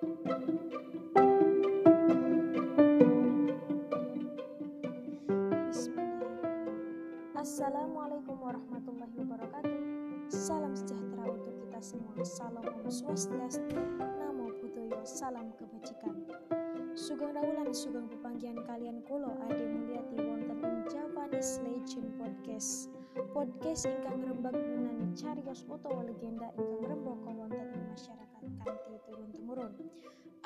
Assalamualaikum warahmatullahi wabarakatuh. Salam sejahtera untuk kita semua. Salam Om Swastiastu, Namo Buddhaya, salam kebajikan. Sugeng rawulan sugeng pepanggihan kalian kulo ade mulyati wonten ing Japanese Legend Podcast. Podcast ingkang rembag menani carios utawa legenda ingkang rembaka wonten ing masyarakat kanthi turun temurun.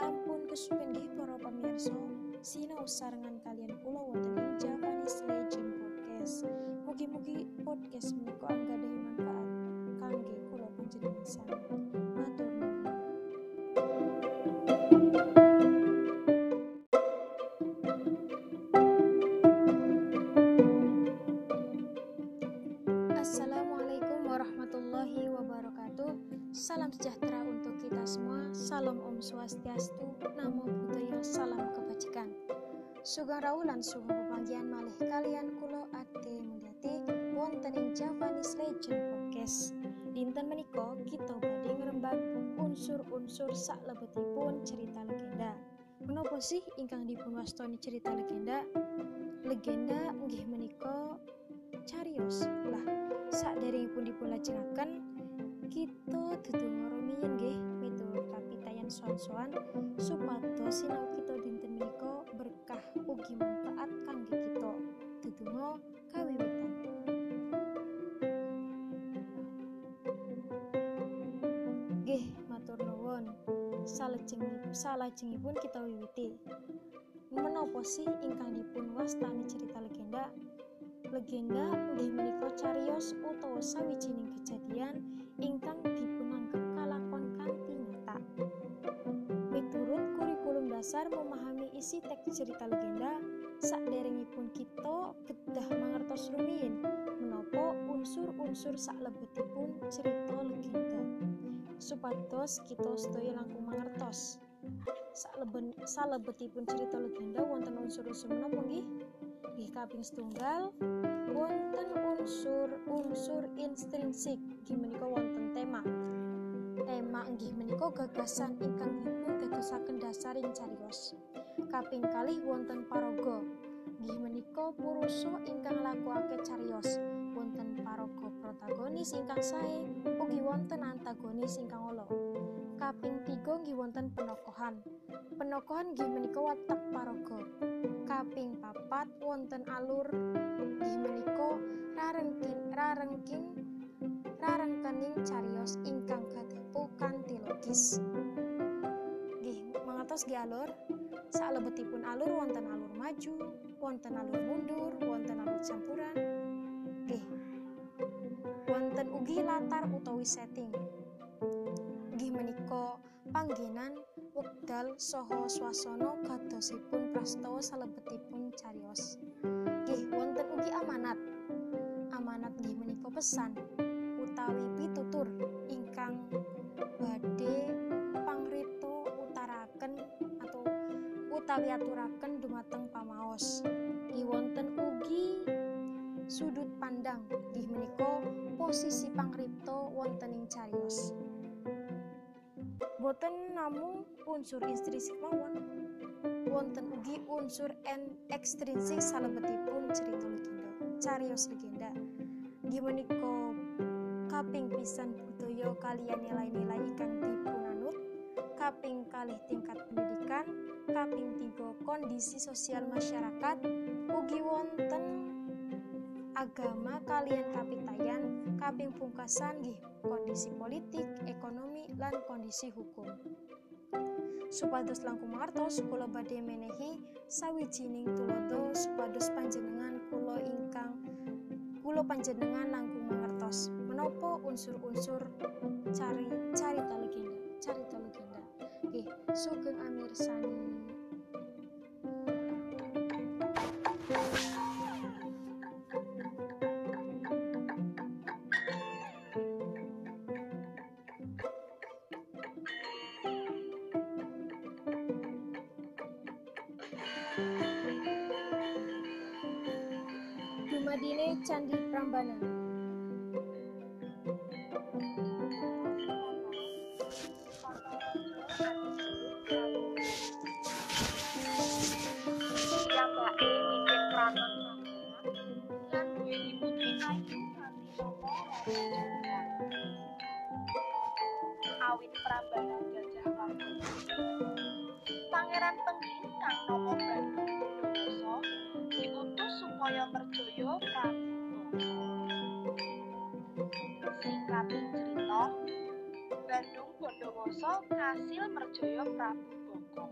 Ampun kesupen para pamirsa, sinau sarengan kalian kulo wonten ing Japanese Legend Podcast. Mugi-mugi podcast menika anggadhahi manfaat kangge kula panjenengan sami. Salam sejahtera untuk kita semua. Salam Om Swastiastu, Namo Buddhaya, salam kebajikan. Sugeng rawulan sugeng pepanggihan malih kalian kulo ade mulyati wonten ing Japanese Legend Podcast. Dinten menika kita badhe ngrembag unsur-unsur saklebetipun cerita legenda. Menapa sih ingkang dipun wastani cerita legenda? Legenda inggih menika carios. Lah, saderengipun dipun lajengaken kita dedonga rumiyin nggih miturut kapitayan sowan-sowan supados sinau kita dinten menika berkah ugi manfaat kangge kita. Dedonga kawiwitan. Nggih, matur nuwun. Salajengipun salajengipun kita wiwiti. Menapa sih ingkang dipun wastani cerita legenda? Legenda inggih menika cariyos utawa sawijining kejadian ingkang dipunanggep kalakon kanthi nyata. Miturut kurikulum dasar memahami isi teks cerita legenda, saderengipun kita kedah mangertos rumiyin menapa unsur-unsur saklebetipun cerita legenda. Supados kita sedaya langkung mangertos. Salebetipun cerita legenda wonten unsur-unsur menapa nggih? Nggih kaping setunggal wonten unsur-unsur intrinsik menika wonten tema. Tema inggih menika gagasan ingkang dipun gagasaken dasaring cariyos. Kaping kalih wonten paraga. Inggih menika purusa ingkang lakuake cariyos. Wonten paraga protagonis ingkang sae, ugi wonten antagonis ingkang. Kaping tiga inggih wonten penokohan. Penokohan inggih menika watak paraga. Kaping papat wonten alur inggih menika rarengking rarengking rarengkening cariyos ingkang katipu kanthi logis. Nggih, mangertos nggih alur? Salebetipun alur wonten alur maju, wonten alur mundur, wonten alur campuran. Nggih. Wonten ugi latar utawi setting. Menika panggenan wekdal saha swasana kadosipun prastawa salebetipun cariyos. Nggih, wonten ugi amanat. Amanat nggih menika pesan utawi pitutur ingkang badhe pangripta utaraken atau utawi aturaken dumateng pamaos. Nggih wonten ugi sudut pandang nggih menika posisi pangripta wonten ing cariyos. Boten namung unsur intrinsik mawon, wonten ugi unsur en ekstrinsik salebetipun cerita legenda, cariyos legenda. Nggih menika kaping pisan budaya kalian nilai-nilai ingkang dipunanut, kaping kalih tingkat pendidikan, kaping tiga kondisi sosial masyarakat, ugi wonten agama kalian kapitayan, kaping pungkasan nggih kondisi politik, ekonomi, lan kondisi hukum. Supados langkung mangertos kula badhe menehi sawijining tulodo supados panjenengan kula ingkang kula panjenengan langkung mangertos menapa unsur-unsur cari carita legenda, carita legenda. Nggih, sugeng amirsani. Madine Candi Prambanan. Awit Prambanan Gajah Pangeran Pengi Kang Nopo Bandung. Sukoyo Merjoyo Prabu singkat cerita Bandung Bondowoso Kasil Merjoyo Prabu Boko.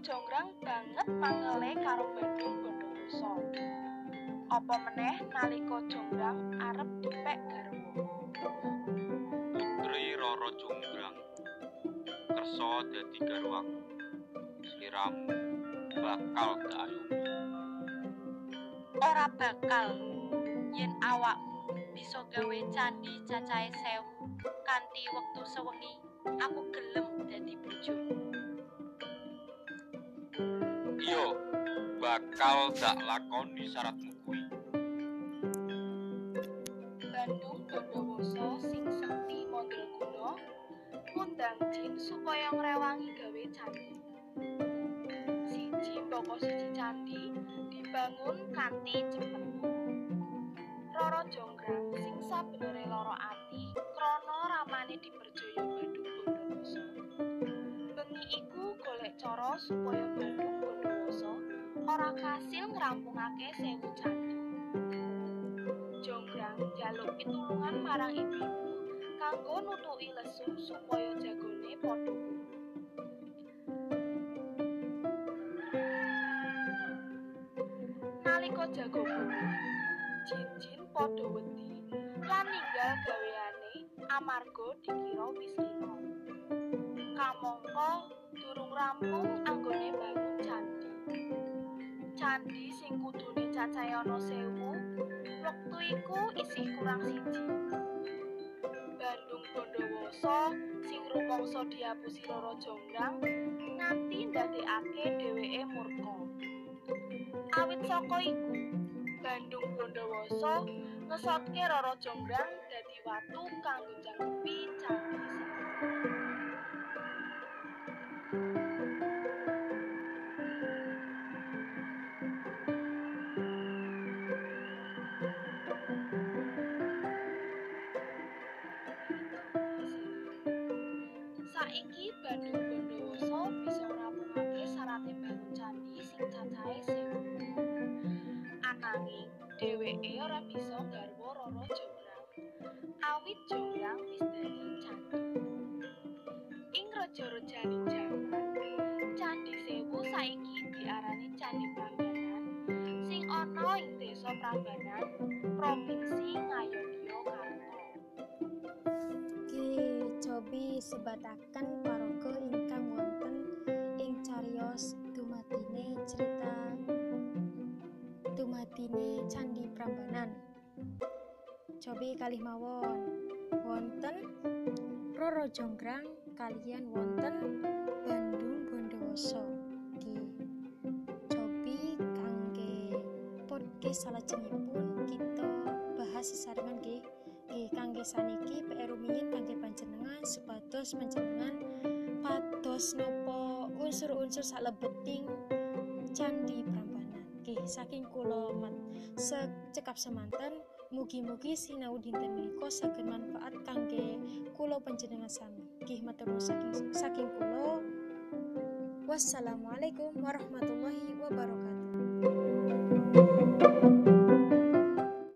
Roro Jonggrang banget mangele karo Bandung Bondowoso. Apa meneh nalika Jonggrang arep dipek garwa. Putri Roro Jonggrang kersa dadi garwaku sliramu bakal ayomi Ora bakal yen awakmu bisa gawe candi cacahe sewu kanthi wektu sewengi aku gelem dadi bojomu. Bakal tak lakoni syaratmu kuwi Bandung Bondowoso sing sekti Mandraguna ngundang jin supaya ngrewangi gawe candi. Siji mbaka siji candi dibangun kanthi cepet. Roro Jonggrang sing sabenere lara ati krana ramane diperjaya Bandung Bondowoso. Bengi iku golek cara supaya ora kasil ngrampungake sewu candi. Jonggrang njaluk pitulungan marang ibu-ibu kanggo nutuki lesu supaya jagone padha. Nalika jago jin-jin padha wedi lan ninggal gaweane amarga dikira wis. Kamangka durung rampung candi. Candi sing kudune cacahe ana sewu Wektu iku isih kurang siji. Bandung Bondowoso sing rumangsa diapusi Roro Jonggrang nganti ndadekake dheweke murka. Awit saka iku, Bandung Bondowoso ngesotke Roro Jonggrang dadi watu kanggo jangkepi candi Saiki Bandung Bondowoso bisa ngrampungake syaraté bangun candi sing cacahe sewu. Ananging dheweke ora bisa garwa Roro Jonggrang. Awit Jonggrang wis dadi candi. Ing raja-rajaning jaman, Candi Sewu saiki diarani Candi Prambanan sing ana ing Desa Prambanan, Provinsi Ngayogyakarta. Cobi sebataken paraga ingkang wonten ing cariyos dumatine cerita dumatine Candi Prambanan. Cobi kalih mawon wonten Roro Jonggrang kalian wonten Bandung Bondowoso. Ki cobi kangge podcast salajengipun kita bahas sesarengan nggih Nggih kangge saniki PR rumiyin kangge panjenengan supados panjenengan pados nopo unsur-unsur salebeting Candi Prambanan. Nggih saking kula mat secekap semanten mugi-mugi sinau dinten menika saged manfaat kangge kula panjenengan sami. Nggih matur saking saking kula. Wassalamualaikum warahmatullahi wabarakatuh.